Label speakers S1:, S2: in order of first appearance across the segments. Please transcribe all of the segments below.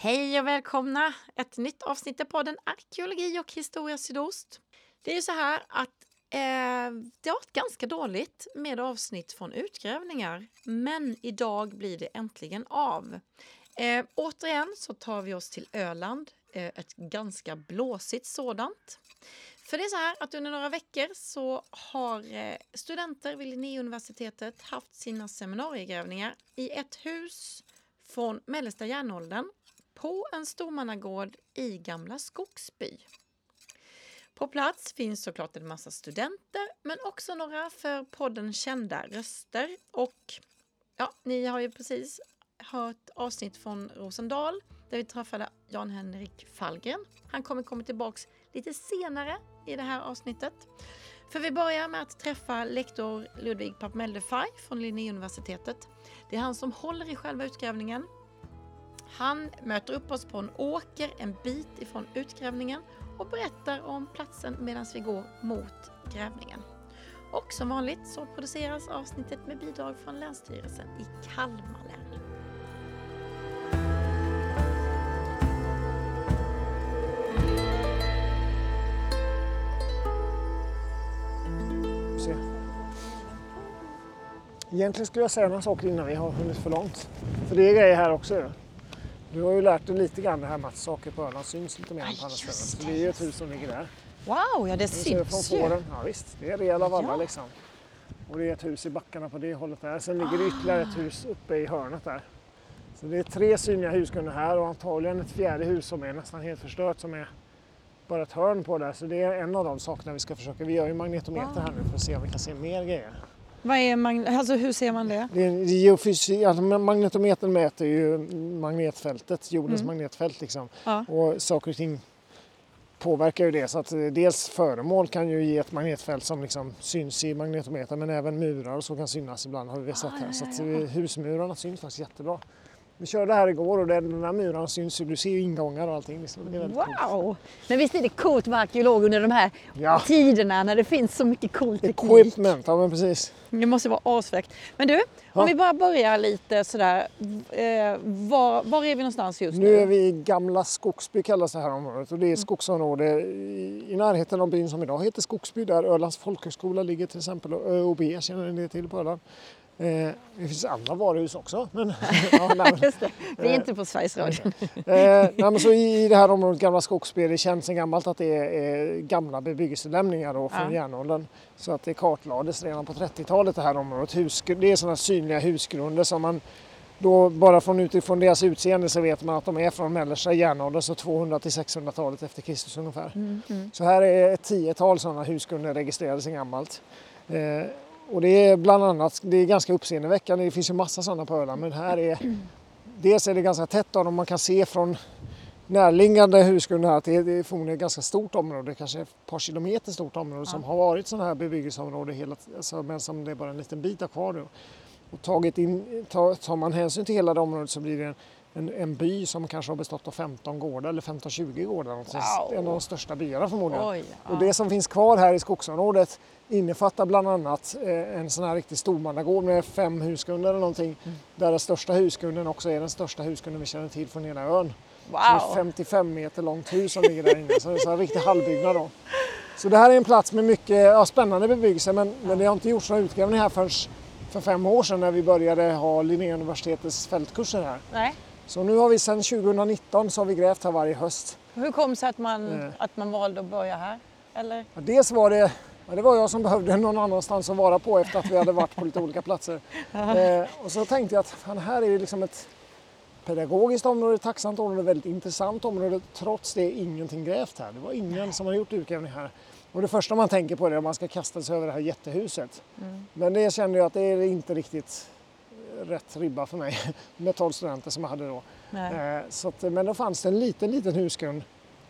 S1: Hej och välkomna! Ett nytt avsnitt av podden Arkeologi och historia sydost. Det är ju så här att eh, det har varit ganska dåligt med avsnitt från utgrävningar, men idag blir det äntligen av. Eh, återigen så tar vi oss till Öland, eh, ett ganska blåsigt sådant. För det är så här att under några veckor så har eh, studenter vid Linnéuniversitetet haft sina seminariegrävningar i ett hus från mellersta järnåldern på en stormannagård i Gamla Skogsby. På plats finns såklart en massa studenter men också några för podden kända röster. Och ja, ni har ju precis hört avsnitt från Rosendal där vi träffade Jan-Henrik Fallgren. Han kommer komma tillbaks lite senare i det här avsnittet. För vi börjar med att träffa lektor Ludvig Papmeldefaj från Linnéuniversitetet. Det är han som håller i själva utgrävningen han möter upp oss på en åker en bit ifrån utgrävningen och berättar om platsen medan vi går mot grävningen. Och som vanligt så produceras avsnittet med bidrag från Länsstyrelsen i Kalmar län.
S2: Egentligen skulle jag säga några saker innan vi har hunnit för långt. För det är grejer här också. Du har ju lärt dig lite grann det här med att saker på Öland syns lite mer än på andra ställen. Så det är ju ett hus som ligger där.
S1: Wow, ja det syns ju.
S2: Ja visst, det är rejäla vallar ja. liksom. Och det är ett hus i backarna på det hållet där. Sen ligger det ytterligare ett hus uppe i hörnet där. Så det är tre synliga husgrunder här och antagligen ett fjärde hus som är nästan helt förstört som är bara ett hörn på där. Så det är en av de sakerna vi ska försöka. Vi gör ju magnetometer här nu för att se om vi kan se mer grejer.
S1: Vad är magn- alltså, hur ser man det?
S2: det är geofysik, alltså magnetometern mäter ju magnetfältet, jordens mm. magnetfält. Liksom. Ja. Och saker och ting påverkar ju det. Så att eh, dels föremål kan ju ge ett magnetfält som liksom syns i magnetometern men även murar och så kan synas ibland har vi sett här. Så att eh, husmurarna syns faktiskt jättebra. Vi körde här igår och den där muren syns ju. Du ser ju ingångar och allting.
S1: Det är wow! Coolt. Men visst är det coolt att vara arkeolog under de här ja. tiderna när det finns så mycket cool teknik?
S2: Equipment, ja men precis.
S1: Det måste vara asfräckt. Men du, ja. om vi bara börjar lite sådär. Eh, var, var är vi någonstans just nu?
S2: Nu är vi i Gamla Skogsby kallas det här området och det är ett mm. skogsområde i, i närheten av byn som idag heter Skogsby där Ölands folkhögskola ligger till exempel och ÖoB känner ni till på Öland. Eh, det finns andra varuhus också. Men,
S1: ja, nej, det. Vi är inte på Sveriges Radio.
S2: eh, nej, så i, det här området, Gamla Skogsby, det känns sedan gammalt att det är, är gamla bebyggelselämningar då, från ja. järnåldern. Så att det kartlades redan på 30-talet det här området. Hus, det är sådana synliga husgrunder som man då bara från utifrån deras utseende så vet man att de är från mellersta järnåldern, så 200 till 600-talet efter Kristus ungefär. Mm, mm. Så här är ett tiotal sådana husgrunder registrerade sedan gammalt. Eh, och det är bland annat, det är ganska uppseendeväckande, det finns ju massa sådana på Öland men här är Dels är det ganska tätt av dem, man kan se från närliggande husgrunder här att det är förmodligen ett ganska stort område, kanske ett par kilometer stort område ja. som har varit sådana här bebyggelseområde hela alltså, men som det är bara en liten bit kvar nu. Och tagit in, tar man hänsyn till hela det området så blir det en, en, en, by som kanske har bestått av 15 gårdar eller 15-20 gårdar. Wow. En av de största byarna förmodligen. Oj, ja. Och det som finns kvar här i skogsområdet innefattar bland annat eh, en sån här riktig stormannagård med fem husgrunder eller någonting. Mm. Där den största husgrunden också är den största husgrunden vi känner till från hela ön. Wow. Så 55 meter långt hus som ligger där inne. Så det är en riktig halvbyggnad då. Så det här är en plats med mycket ja, spännande bebyggelse men, men det har inte gjorts några utgrävningar här förrän för fem år sedan när vi började ha Linnéuniversitetets fältkurser här. Nej. Så nu har vi sedan 2019 så har vi grävt här varje höst.
S1: Hur kom det sig att man, eh. att man valde att börja här? Eller?
S2: Ja, dels var det Ja, det var jag som behövde någon annanstans att vara på efter att vi hade varit på lite olika platser. Eh, och så tänkte jag att fan, här är det liksom ett pedagogiskt område, ett tacksamt område, väldigt intressant område. Trots det ingenting grävt här. Det var ingen som har gjort utgrävning här. Och det första man tänker på är att man ska kasta sig över det här jättehuset. Mm. Men det kände jag att det är inte riktigt rätt ribba för mig med 12 studenter som jag hade då. Eh, så att, men då fanns det en liten, liten husgrund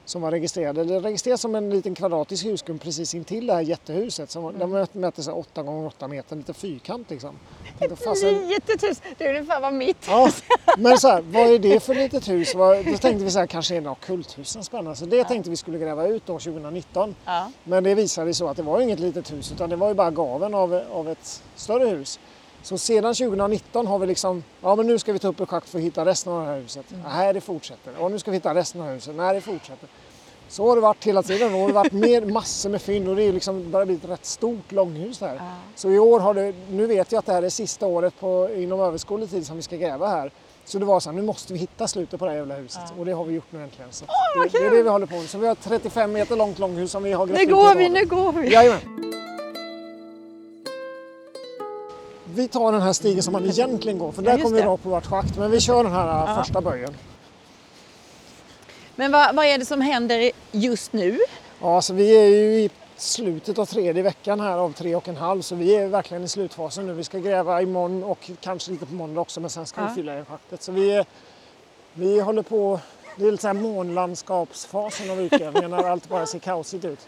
S2: som var registrerade. Det registrerades som en liten kvadratisk husgrund precis intill det här jättehuset. Som, mm. Den mätte sig 8 gånger 8 meter, lite fyrkant liksom.
S1: Ett litet hus, det är ungefär vad mitt
S2: ja, Men så här, vad är det för litet hus? Då tänkte vi så här, kanske är det något kulthus som spännande. Så det ja. tänkte vi skulle gräva ut då 2019. Ja. Men det visade sig så att det var inget litet hus utan det var ju bara gaven av, av ett större hus. Så sedan 2019 har vi liksom, ja men nu ska vi ta upp ett schakt för att hitta resten av det här huset. Mm. Nej, det fortsätter. Och nu ska vi hitta resten av huset. Nej, det fortsätter. Så har det varit hela tiden. Och det har varit mer, massor med fynd och det är liksom börjar bli ett rätt stort långhus där. Ja. Så i år har det, nu vet jag att det här är sista året på, inom överskådlig tid som vi ska gräva här. Så det var så här, nu måste vi hitta slutet på det här jävla huset. Ja. Och det har vi gjort nu äntligen. Så
S1: oh,
S2: det, det, är det vi håller på med. Så vi har ett 35 meter långt långhus som vi har
S1: grävt Nu går vi, nu går vi!
S2: Jajamän. Vi tar den här stigen som man egentligen går, för där ja, kommer vi rakt på vårt schakt. Men vi kör den här ja. första böjen.
S1: Men vad, vad, är det som händer just nu?
S2: Ja, så vi är ju i slutet av tredje veckan här av tre och en halv så vi är verkligen i slutfasen nu. Vi ska gräva imorgon och kanske lite på måndag också men sen ska ja. vi fylla i schaktet. Så vi, vi håller på, det är lite så här månlandskapsfasen av utgrävningen när allt bara ser kaosigt ut.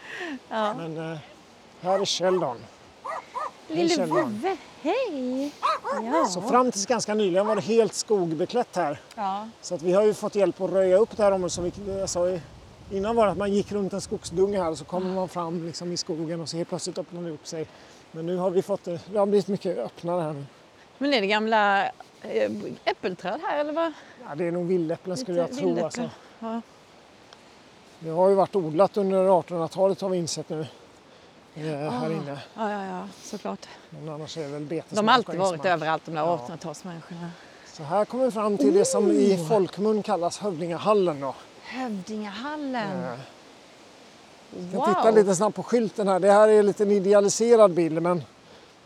S2: Ja. Men eh, här är Sheldon.
S1: Lille vovve, hej!
S2: Ja. Så fram tills ganska nyligen var det helt skogbeklätt här. Ja. Så att vi har ju fått hjälp att röja upp det här området. Som vi, alltså, innan var det att man gick runt en skogsdunge här och så kommer man fram liksom i skogen och så helt plötsligt öppnar det upp sig. Men nu har vi fått det, det har blivit mycket öppnare här nu.
S1: Men är det gamla eh, äppelträd här eller vad?
S2: Ja, det är nog villäpplen skulle jag tro. Alltså. Ja. Det har ju varit odlat under 1800-talet har vi insett nu. Eh, här ah. inne.
S1: Ja, ja, ja, såklart.
S2: Men annars är det väl betesmark
S1: De har alltid varit överallt de där 1800-talsmänniskorna.
S2: Så här kommer vi fram till det som i oh! folkmun kallas Hövdingahallen. Då.
S1: Hövdingahallen. Eh.
S2: Jag wow. tittar lite snabbt på skylten här. Det här är lite en idealiserad bild men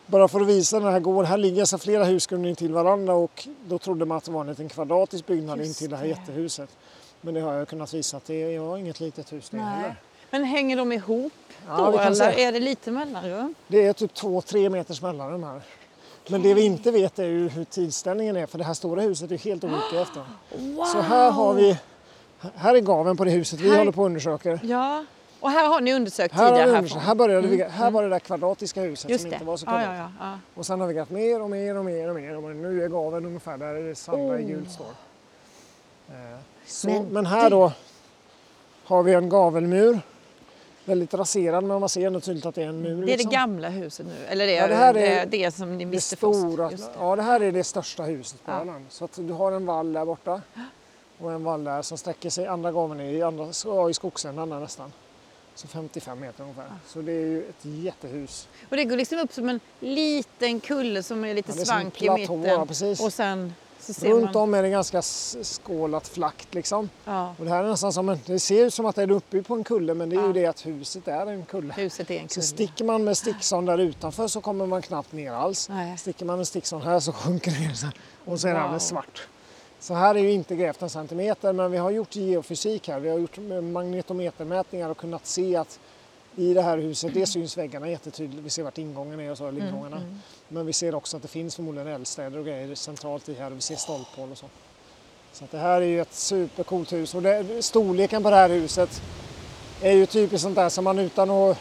S2: bara för att visa den här gården. Här ligger så flera husgrunder intill varandra och då trodde man att det var en liten kvadratisk byggnad Just intill det här jättehuset. Men det har jag kunnat visa att det var inget litet hus det heller.
S1: Men hänger de ihop ja, då eller är det lite mellanrum?
S2: Det är typ två, tre meters mellanrum här. Men det vi inte vet är ju hur tidsställningen är för det här stora huset är helt olika efter. Wow. Så här har vi, här är gaven på det huset vi här... håller på att undersöka.
S1: Ja. Och här har ni undersökt
S2: här
S1: tidigare?
S2: Har undersökt. Här, började mm. vi, här var det där kvadratiska huset Just som det. inte var så kvadrat. Ja, ja, ja. Och sen har vi grävt mer och mer och mer och mer. Och nu är gaven ungefär där det Sandra oh. i gult står. Eh, så, men, men här då har vi en gavelmur väldigt raserad men man ser ändå tydligt att det är en mur. Det
S1: är liksom. det gamla huset nu? Eller det, ja, det, här är det, som ni visste stora,
S2: först? Ja, det här är det största huset på ja. Öland. Så att du har en vall där borta och en vall där som sträcker sig andra gången i, andra, i skogsändan nästan. Så 55 meter ungefär. Ja. Så det är ju ett jättehus.
S1: Och det går liksom upp som en liten kulle som är lite ja, svank i mitten. Ja,
S2: precis.
S1: Och sen
S2: Runt man... om är det ganska skålat flakt liksom. Ja. Och det här är nästan som en, det ser ut som att det är uppe på en kulle men det är ja. ju det att huset är en kulle.
S1: Huset är en kulle.
S2: Så sticker man med stickson där utanför så kommer man knappt ner alls. Nej. Sticker man med stickson här så sjunker det ner så här. och så är det wow. alldeles svart. Så här är ju inte grävt en centimeter men vi har gjort geofysik här. Vi har gjort magnetometermätningar och kunnat se att i det här huset, det syns väggarna jättetydligt, vi ser vart ingången är och så, mm, ingångarna. Mm, mm. Men vi ser också att det finns förmodligen eldstäder och grejer centralt i här och vi ser stolphål och så. Så det här är ju ett supercoolt hus och det, storleken på det här huset är ju typiskt sånt där som man utan att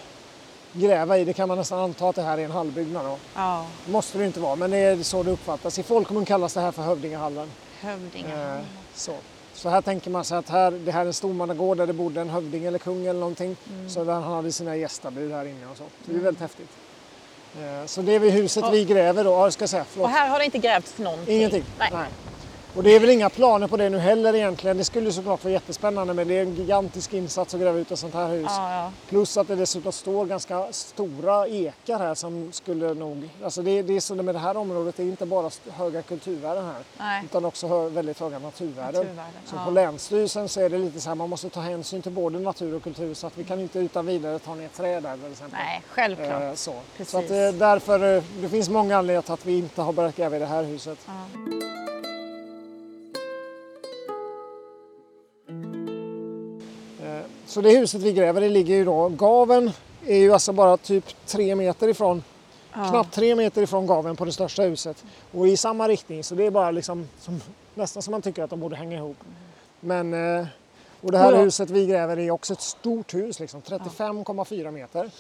S2: gräva i det kan man nästan anta att det här är en hallbyggnad. Då. Ja. Det måste det inte vara men det är så det uppfattas. I folkmun kallas det här för Hövdingahallen.
S1: Hövdingahallen. Eh,
S2: så. Så här tänker man sig att här, det här är en stormannagård där det bodde en hövding eller kung eller någonting. Mm. Så han hade sina gästabud här inne och så. Det är mm. väldigt häftigt. Eh, så det är vid huset och, vi gräver då. Ska säga,
S1: och här har det inte grävts någonting?
S2: Ingenting. Nej. Nej. Och det är väl inga planer på det nu heller egentligen. Det skulle såklart vara jättespännande men det är en gigantisk insats att gräva ut ett sånt här hus. Ja, ja. Plus att det dessutom står ganska stora ekar här som skulle nog... Alltså det, det är så med det här området, det är inte bara höga kulturvärden här Nej. utan också hö, väldigt höga naturvärden. naturvärden så ja. på Länsstyrelsen så är det lite så här, man måste ta hänsyn till både natur och kultur så att vi kan inte utan vidare ta ner träd där till exempel.
S1: Nej, självklart. Eh,
S2: så så att, eh, därför, eh, det finns många anledningar till att vi inte har börjat gräva i det här huset. Så det huset vi gräver det ligger ju då, gaven är ju alltså bara typ tre meter ifrån, ja. knappt tre meter ifrån gaven på det största huset. Och i samma riktning så det är bara liksom som, nästan som man tycker att de borde hänga ihop. Men, eh, och det här ja. huset vi gräver är också ett stort hus, liksom, 35,4 meter.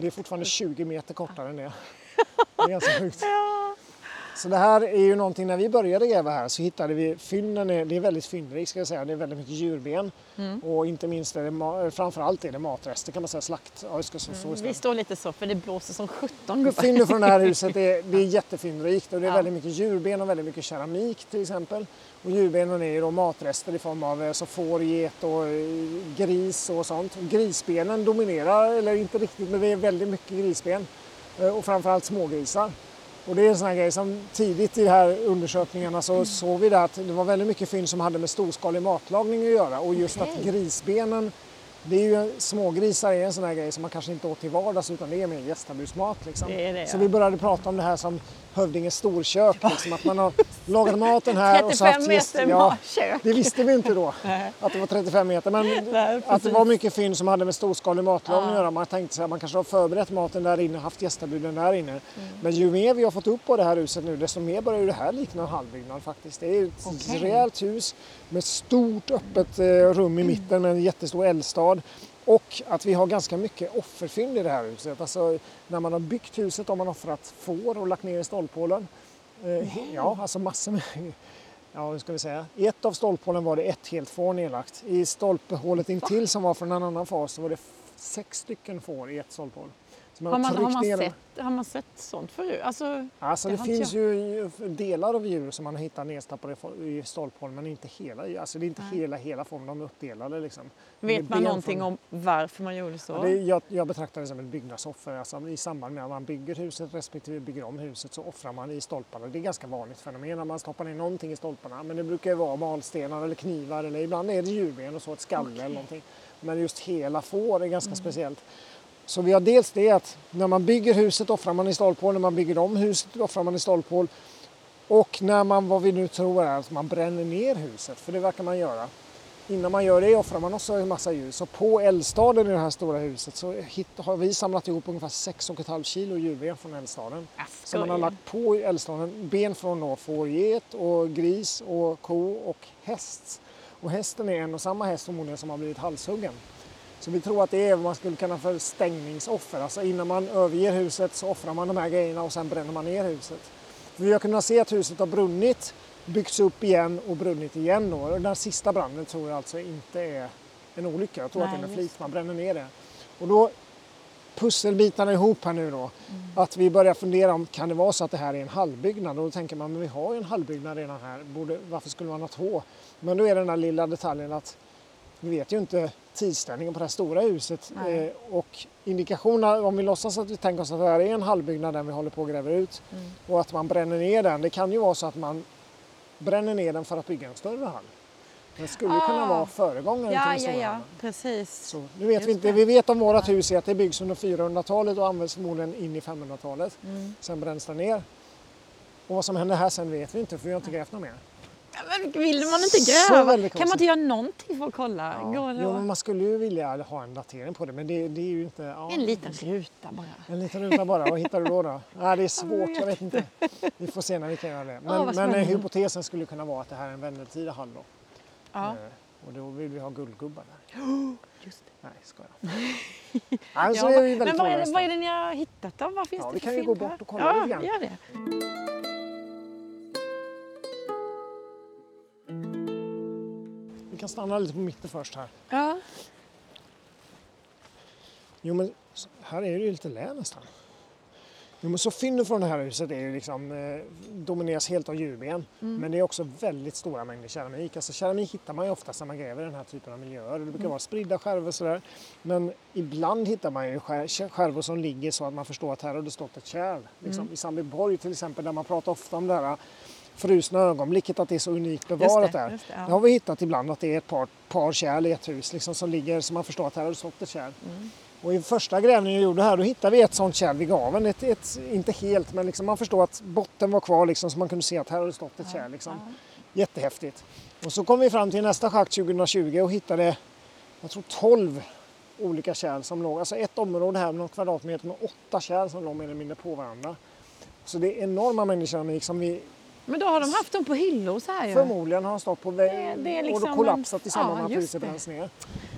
S2: Det är fortfarande 20 meter kortare än det. Det är ganska sjukt. Så det här är ju någonting, när vi började gräva här så hittade vi fynden, det är väldigt fyndrikt ska jag säga, det är väldigt mycket djurben mm. och inte minst är det, framförallt är det matrester kan man säga, slakt.
S1: Ja, ska, så, mm. Vi står lite så för det blåser som sjutton
S2: Fyndet från det här huset är, det är jättefyndrikt och det är ja. väldigt mycket djurben och väldigt mycket keramik till exempel. Och djurbenen är ju då matrester i form av alltså får, get och eh, gris och sånt. Grisbenen dominerar, eller inte riktigt, men det är väldigt mycket grisben eh, och framförallt smågrisar. Och det är en sån här grej som tidigt i de här undersökningarna så såg vi det att det var väldigt mycket fynd som hade med storskalig matlagning att göra och just okay. att grisbenen det är ju, smågrisar är en sån här grej som man kanske inte åt till vardags utan det är mer gästabusmat. Liksom. Det det, ja. Så vi började prata om det här som Hövdinges storkök. Liksom, att man har lagat maten här
S1: 35 och så haft
S2: meter
S1: ja, kök.
S2: Det visste vi inte då, att det var 35 meter. Men Nej, att det var mycket fynd som hade med storskalig matlagning att göra. Man tänkte sig att man kanske har förberett maten där inne och haft gästabuden där inne. Mm. Men ju mer vi har fått upp på det här huset nu desto mer börjar det här likna en halvbyggnad faktiskt. Det är ett okay. rejält hus med stort öppet eh, rum i mitten med en jättestor eldstad. Och att vi har ganska mycket offerfynd i det här huset. Alltså när man har byggt huset har man offrat får och lagt ner i stolphålen. Eh, ja, alltså massor med... Ja, hur ska vi säga? I ett av stolphålen var det ett helt får nedlagt. I stolphålet intill som var från en annan fas så var det sex stycken får i ett stolphål.
S1: Har, man, har, man sett, har man sett sånt förut?
S2: Alltså, alltså det, det finns jag... ju delar av djur som man hittar nedstappade i stolphål men inte hela. Alltså det är inte Nej. hela, hela formen, de är uppdelade. Liksom.
S1: Vet man någonting från... om varför man gjorde så? Ja,
S2: det, jag, jag betraktar det som ett byggnadsoffer. Alltså, I samband med att man bygger huset respektive bygger om huset så offrar man i stolparna. Det är ganska vanligt fenomen när man stoppar ner någonting i stolparna. Men det brukar vara malstenar eller knivar eller ibland är det djurben och så, ett skalle okay. eller någonting. Men just hela får är ganska mm. speciellt. Så vi har dels det att när man bygger huset offrar man i stolphål, när man bygger om huset offrar man i stolphål. Och när man, vad vi nu tror är, att man bränner ner huset, för det verkar man göra. Innan man gör det offrar man också en massa djur. Så på eldstaden i det här stora huset så har vi samlat ihop ungefär 6,5 kilo djurben från eldstaden. Så man har lagt på eldstaden ben från då får, get och gris och ko och häst. Och hästen är en och samma häst förmodligen som har blivit halshuggen. Så vi tror att det är vad man skulle kunna för stängningsoffer. Alltså innan man överger huset så offrar man de här grejerna och sen bränner man ner huset. För vi har kunnat se att huset har brunnit, byggts upp igen och brunnit igen. Då. Och den sista branden tror jag alltså inte är en olycka. Jag tror Nej, att det är med flit, man bränner ner det. Och då pusselbitarna ihop här nu då. Mm. Att vi börjar fundera om kan det vara så att det här är en halvbyggnad? Och då tänker man men vi har ju en halvbyggnad redan här, Borde, varför skulle man ha två? Men då är den där lilla detaljen att vi vet ju inte tidsställningen på det här stora huset. Eh, och indikationerna, om vi låtsas att vi tänker oss att det här är en halvbyggnad den vi håller på att gräva ut mm. och att man bränner ner den. Det kan ju vara så att man bränner ner den för att bygga en större hall. Det skulle ah. kunna vara föregångaren
S1: ja,
S2: till
S1: en ja, ja, precis.
S2: Så, nu vet vi, inte. vi vet om vårt hus är att det byggs under 400-talet och används förmodligen in i 500-talet. Mm. Sen bränns det ner. Och vad som händer här sen vet vi inte för vi har inte grävt något mer.
S1: Men vill man inte gräva? Kan man inte göra någonting för att kolla?
S2: Ja. Jo, man skulle ju vilja ha en datering på det men det, det är ju inte... Ja.
S1: En liten ruta bara.
S2: En liten ruta bara. Vad hittar du då? då? Ja, det är svårt, jag vet inte. Vi får se när vi kan göra det. Men, oh, men hypotesen skulle kunna vara att det här är en vendeltida hall då. Ja. Eh, och då vill vi ha guldgubbar där.
S1: Just det.
S2: Nej, ska jag. alltså, ja,
S1: är men vad är, det, vad är det ni har hittat då? Vad finns
S2: ja,
S1: det
S2: vi kan
S1: ju
S2: gå bort och kolla
S1: ja,
S2: lite grann.
S1: Gör det.
S2: Kan stanna lite på mitten först här.
S1: Ja.
S2: Jo men här är det ju lite lä nästan. Jo men så fynden från det här huset är ju liksom, eh, domineras helt av djurben. Mm. Men det är också väldigt stora mängder keramik. Alltså keramik hittar man ju oftast när man gräver i den här typen av miljöer. Det brukar mm. vara spridda skärvor sådär. Men ibland hittar man ju skärvor som ligger så att man förstår att här har det stått ett kärl. Liksom. Mm. I Sandbyborg till exempel där man pratar ofta om det här frusna ögonblicket, att det är så unikt bevarat där. Det, det, ja. det har vi hittat ibland att det är ett par, par kärl i ett hus liksom, som ligger så man förstår att här har det stått ett kärl. Mm. Och i första grävningen jag gjorde här då hittade vi ett sånt kärl vid gaven. Ett, ett, inte helt men liksom man förstår att botten var kvar liksom, så man kunde se att här har det stått ett ja. kärl. Liksom. Ja. Jättehäftigt. Och så kom vi fram till nästa schakt 2020 och hittade jag tror 12 olika kärl som låg, alltså ett område här med någon kvadratmeter med åtta kärl som låg mer eller mindre på varandra. Så det är enorma mängder keramik som vi
S1: men då har de haft dem på hyllor så här ju.
S2: Förmodligen har de stått på väggen liksom och kollapsat i samband med att huset bränns ner.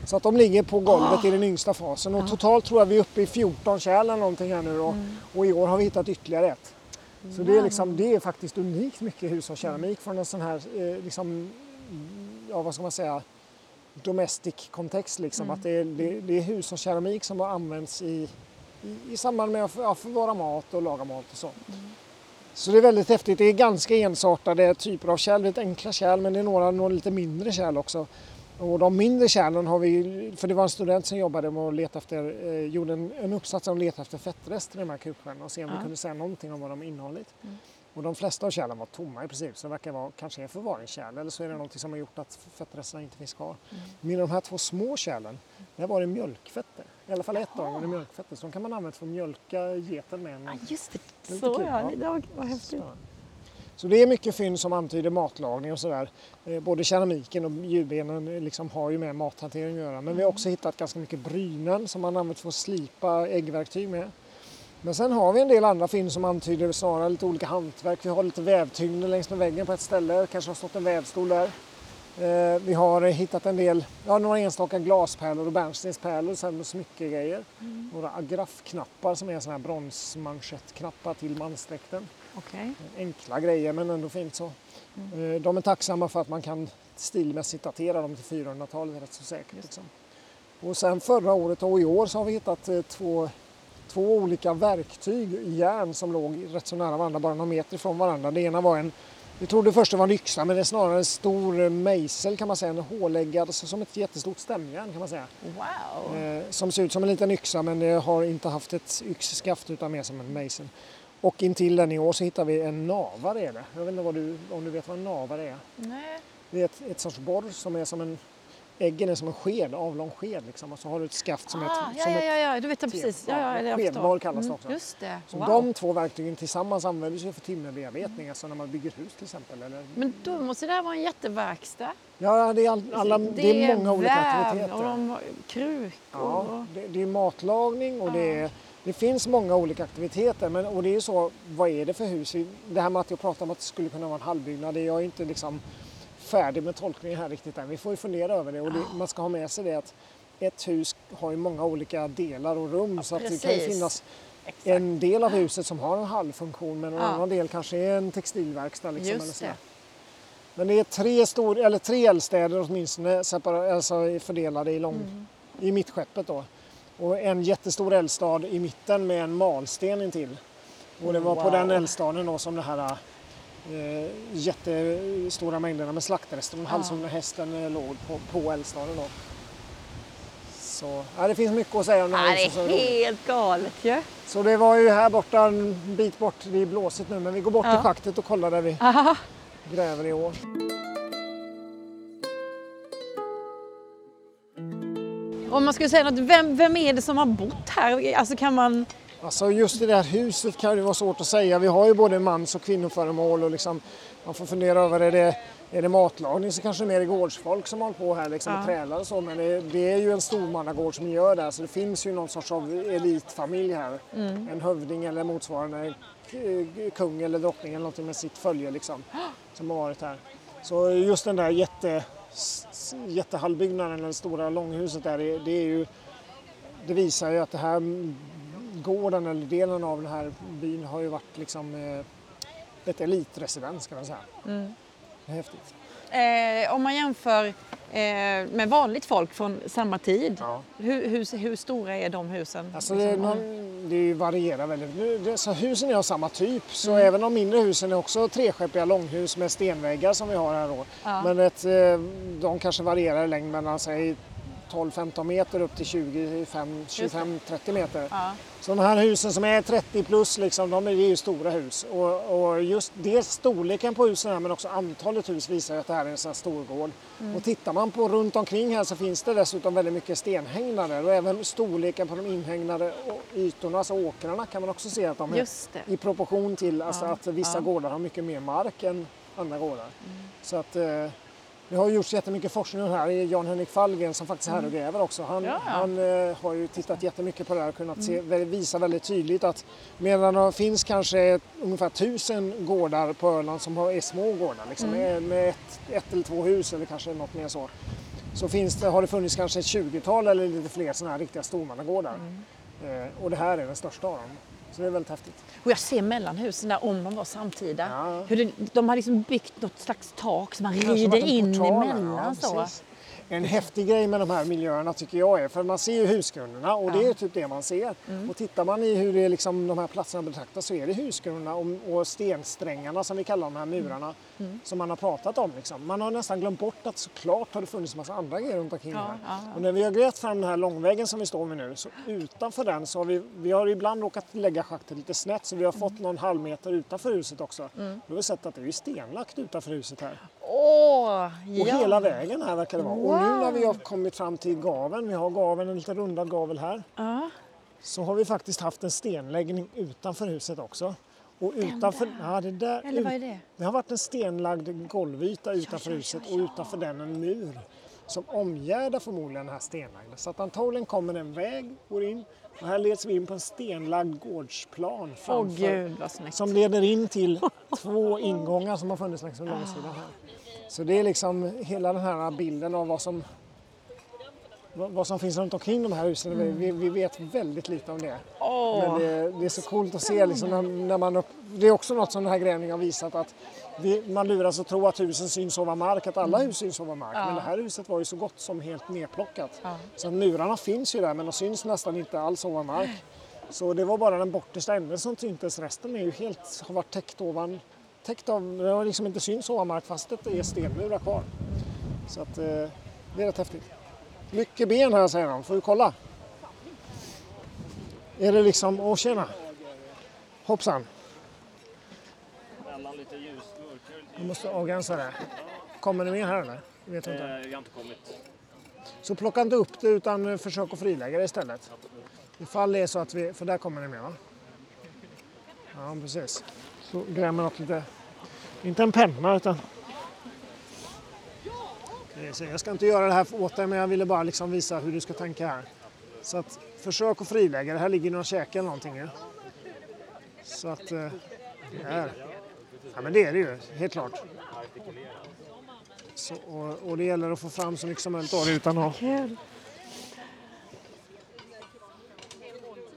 S2: Så att de ligger på golvet oh. i den yngsta fasen och oh. totalt tror jag vi är uppe i 14 kärl eller någonting här nu då. Mm. Och i år har vi hittat ytterligare ett. Så det är, liksom, det är faktiskt unikt mycket hushållskeramik från en sån här, eh, liksom, ja vad ska man säga, domestic kontext. Liksom. Att det, är, det, det är hushållskeramik som har använts i, i, i samband med att förvara mat och laga mat och så. Så det är väldigt häftigt. Det är ganska ensartade typer av kärl, väldigt enkla kärl men det är några, några lite mindre kärl också. Och de mindre kärlen har vi, för det var en student som jobbade med att leta efter, eh, gjorde en, en uppsats om att leta efter fettrester i de här kupstjärnorna och se om
S1: Ja.
S2: vi kunde säga någonting om vad de innehållit.
S1: Mm.
S2: Och de flesta av kärlen var tomma i princip så det verkar vara kanske en förvaringskärl eller så är det någonting som har gjort att fettresterna inte finns kvar.
S1: Mm.
S2: Men i de här två små kärlen, där var det mjölkfetter. I alla fall ett av dem mjölkfetter så de kan man använda för att mjölka geten med. En,
S1: Ja, just det.
S2: Är
S1: Så
S2: kul,
S1: ja, det var, häftigt.
S2: så. Det är mycket fynd som antyder matlagning och sådär. Eh, Både keramiken och djurbenen eh, liksom har ju med mathantering att göra. Men vi har också hittat ganska mycket brynen som man använt för att slipa äggverktyg med. Men sen har vi en del andra fynd som antyder snarare lite olika hantverk. Vi har lite vävtyngder längs med väggen på ett ställe. Kanske har stått en vävstol där. Eh, Vi har hittat en del, ja, några enstaka glaspärlor och bärnstenspärlor och sen smyckegrejer. Några agrafknappar som är såna här bronsmanschettknappar till mansdräkten
S1: Okej.
S2: enkla grejer men ändå fint så. Eh, De är tacksamma för att man kan stilmässigt datera dem till 400-talet rätt så säkert. Liksom. Och sen förra året och i år så har vi hittat eh, två, två olika verktyg i järn som låg rätt så nära varandra, bara några meter ifrån varandra. Det ena var en, vi trodde först det var en yxa men det är snarare en stor eh, mejsel kan man säga, en håläggad, som ett jättestort stämjärn kan man säga.
S1: Wow.
S2: Eh, som ser ut som en liten yxa men det har inte haft ett yxskaft utan mer som en mejsel. Och intill den i år så hittar vi en navar är det. Jag vet inte vad du, om du vet vad en navar är?
S1: Nej.
S2: Det är ett, ett sorts borr som är som en, äggen är som en sked, avlång sked liksom. Och så har du ett skaft som
S1: ah,
S2: är ett,
S1: ja,
S2: som
S1: ja, ja, ja, du vet jag precis. Ja, ja, jag
S2: Skedborr kallas det
S1: Mm,
S2: också.
S1: Just det.
S2: så
S1: Wow.
S2: de två verktygen tillsammans används ju för timmerbearbetning, alltså när man bygger hus till exempel. Eller,
S1: Men då måste det här vara en jätteverkstad.
S2: ja, det är, all, alla, det är många olika
S1: väv
S2: aktiviteter.
S1: och de har krukor.
S2: Ja, det, det är matlagning och det, är, det finns många olika aktiviteter. Men, och det är ju så, vad är det för hus? Det här med att jag pratar om att det skulle kunna vara en halvbyggnad, det är jag är inte liksom färdig med tolkningen här riktigt än. Vi får ju fundera över det och det, man ska ha med sig det att ett hus har ju många olika delar och rum så att det kan ju finnas
S1: Exakt.
S2: en del av huset som har en halvfunktion men en
S1: Ja.
S2: annan del kanske är en textilverkstad. Liksom,
S1: Just
S2: eller
S1: det.
S2: Men det är tre, stor, eller tre eldstäder åtminstone separa, alltså fördelade i, lång,
S1: Mm.
S2: i mittskeppet. Då. Och en jättestor eldstad i mitten med en malsten intill. Och det var på
S1: Wow.
S2: den eldstaden då som det här eh, jättestora mängderna med slaktrester från
S1: Ja.
S2: halshuggna hästen eh, låg på, på eldstaden. Då. Så ja, det finns mycket att säga om det här
S1: Ja, det är
S2: är roligt.
S1: helt galet ju.
S2: Så det var ju här borta en bit bort, det är blåsigt nu, men vi går bort
S1: Ja.
S2: till schaktet och kollar där vi
S1: Aha.
S2: gräver i år.
S1: Om man skulle säga något, vem, vem är det som har bott här? Alltså kan man...
S2: Alltså just i det här huset kan det vara svårt att säga. Vi har ju både mans och kvinnoföremål och liksom, man får fundera över är det, är det matlagning så kanske det är mer gårdsfolk som håller på här liksom,
S1: Ja.
S2: och trälar och så. Men det, det är ju en stormannagård som gör det här så det finns ju någon sorts av elitfamilj här.
S1: Mm.
S2: En hövding eller motsvarande k- kung eller drottning eller någonting med sitt följe liksom, som har varit här. Så just den där jätte, eller det stora långhuset där, det, det är ju det visar ju att det här gården eller delen av den här byn har ju varit liksom eh, ett elitresidens kan man säga.
S1: Mm.
S2: Det är häftigt.
S1: Eh, om man jämför eh, med vanligt folk från samma tid.
S2: Ja.
S1: Hur, hur, hur stora är de husen?
S2: Alltså det,
S1: Liksom,
S2: någon, det varierar väldigt. Nu, det, så husen är av samma typ så
S1: Mm.
S2: även de mindre husen är också treskeppiga långhus med stenväggar som vi har här då.
S1: Ja.
S2: Men ett, eh, de kanske varierar i längd mellan säg 12-15 meter upp till 25-30 meter.
S1: Ja.
S2: Så de här husen som är 30 plus, liksom, de är, ju stora hus. Och, och just dels storleken på husen här, men också antalet hus visar att det här är en sån här storgård.
S1: Mm.
S2: Och tittar man på runt omkring här så finns det dessutom väldigt mycket stenhägnader och även storleken på de inhägnade ytorna, alltså åkrarna, kan man också se att de är i proportion till alltså
S1: Ja,
S2: att vissa
S1: ja.
S2: gårdar har mycket mer mark än andra gårdar.
S1: Mm.
S2: Så att eh, det har gjorts jättemycket forskning här. Jan-Henrik Fallgren som faktiskt är här och gräver också. Han,
S1: Mm. Ja,
S2: han eh, har ju tittat jättemycket på det här och kunnat se,
S1: Mm.
S2: visa väldigt tydligt att medan det finns kanske ungefär tusen gårdar på Öland som har, är små gårdar liksom,
S1: Mm.
S2: med, med ett, ett eller två hus eller kanske något mer så. Så finns det, har det funnits kanske ett 20-tal eller lite fler sådana här riktiga stormannagårdar.
S1: Mm.
S2: Eh, och det här är den största av dem. Så det är väldigt häftigt.
S1: Och jag ser mellan husen där, om de var samtida,
S2: Ja.
S1: hur det, de har liksom byggt något slags tak som man rider in emellan.
S2: ja,
S1: så.
S2: precis. En häftig grej med de här miljöerna tycker jag är, för man ser ju husgrunderna och det är typ det man ser.
S1: Mm.
S2: Och tittar man i hur det liksom, de här platserna betraktas så är det husgrunderna och, och stensträngarna som vi kallar de här murarna
S1: Mm.
S2: som man har pratat om. Liksom. Man har nästan glömt bort att såklart har det funnits en massa andra grejer runt omkring
S1: Ja,
S2: här.
S1: ja, ja.
S2: Och när vi har grävt fram den här långvägen som vi står med nu så utanför den så har vi, vi har ibland råkat lägga schaktet lite snett så vi har
S1: Mm.
S2: fått någon halv meter utanför huset också. Då har vi sett att det är stenlagt utanför huset här.
S1: Åh,
S2: Och
S1: ja.
S2: hela vägen här verkar det vara. Och nu när vi har kommit fram till gaven, vi har gaven, en lite rundad gavel här,
S1: Ja.
S2: så har vi faktiskt haft en stenläggning utanför huset också. Och utanför, ja, det, där,
S1: Eller vad är det?
S2: det har varit en stenlagd golvyta utanför
S1: ja,
S2: huset och utanför den en mur som omgärdar förmodligen den här stenlagda. Så att antagligen kommer en väg, går in och här leds vi in på en stenlagd gårdsplan framför,
S1: snyggt.
S2: som leder in till två ingångar som har funnits längs med långsidan här. Så det är liksom hela den här bilden av vad som, vad som finns runt omkring de här husen. Vi- Vi, vi vet väldigt lite om det.
S1: Åh.
S2: Men det, det är så coolt att se liksom när, när man upp, Det är också något som den här grävningen har visat att vi, man luras att tro att husen syns ovan mark, att alla hus syns ovan mark. Men det här huset var ju så gott som helt nedplockat.
S1: Ja.
S2: Så murarna finns ju där men de syns nästan inte alls ovan mark. Så det var bara den bortersta änden som syntes. Resten är ju helt, har varit täckt ovan, täckt av, det har liksom inte syns ovan mark fast det är stenmurar kvar. Så att eh, det är rätt häftigt. Mycket ben här säger de, får vi kolla? Är det liksom, åh tjena! Hoppsan!
S3: Mellan lite ljus,
S2: Jag måste avgränsa det. Kommer det mer här eller? Vet du inte.
S3: Eh, vi har inte kommit.
S2: Så plocka inte upp det utan eh, försök att frilägga det istället. Ifall det är så att vi, för där kommer det mer va? Ja precis. Så gräver man upp lite, inte en penna utan Jag ska inte göra det här åt dig men jag ville bara liksom visa hur du ska tänka här. Så att försök att frilägga det. Här ligger några käke eller någonting ju. Så att eh, det är. Ja men det är det ju, helt klart. Så, och, och det gäller att få fram så mycket som möjligt av det utan att...
S1: Kul.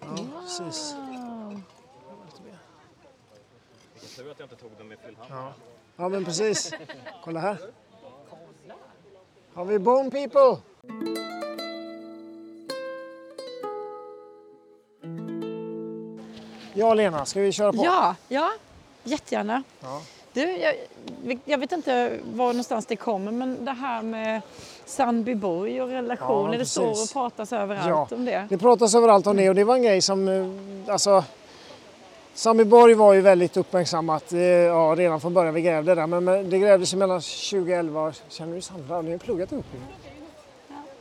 S2: Ja, precis.
S3: Tur att jag inte tog den med.
S2: Ja. ja, men precis. Kolla här. Har vi Bone People? Ja, Lena, ska vi köra på?
S1: Ja, ja, jättegärna.
S2: Ja.
S1: Du, jag, jag vet inte var någonstans det kommer, men det här med Sandbyborg och relationer,
S2: Ja,
S1: det står och pratas överallt om det.
S2: Det pratas överallt om det och det var en grej som, eh, alltså, Sandbyborg var ju väldigt uppmärksammat eh, ja, redan från början vi grävde där. Men det grävdes mellan 2011 och, känner du Sandra? Ni har pluggat ihop.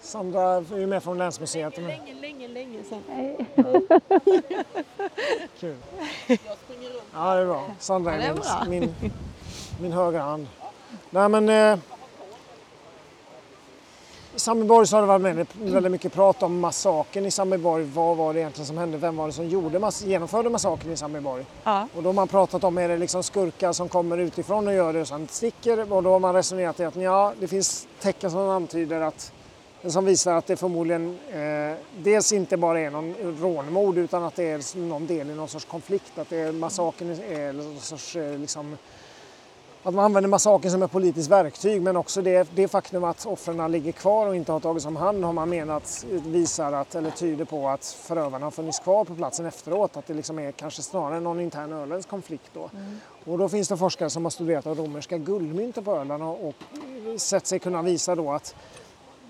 S2: Sandra är ju med från Länsmuseet. Men,
S1: Länge, länge, länge sedan.
S2: kul. Ja, det är bra. Sandra
S1: Ja, det
S2: är,
S1: är
S2: min, min, min högra hand. Nej men eh, i Sandbyborg så har det varit väldigt, väldigt mycket prat om massakern i Sandbyborg. Vad var det egentligen som hände? Vem var det som gjorde mass genomförde massakern i Sandbyborg?
S1: Ja,
S2: Och då har man pratat om är det liksom skurkar som kommer utifrån och gör det och sen sticker. Och då har man resonerat i att ja, det finns tecken som antyder att som visar att det förmodligen eh, dels inte bara är någon rånmord utan att det är någon del i någon sorts konflikt. Att det är massakern är någon sorts eh, liksom, att man använder massakern som ett politiskt verktyg men också det, det faktum att offren ligger kvar och inte har tagits om hand har man menat visar att, eller tyder på att förövarna har funnits kvar på platsen efteråt. Att det liksom är kanske snarare någon intern öländsk konflikt då. Och då finns det forskare som har studerat de romerska guldmynten på Öland och, och sett sig kunna visa då att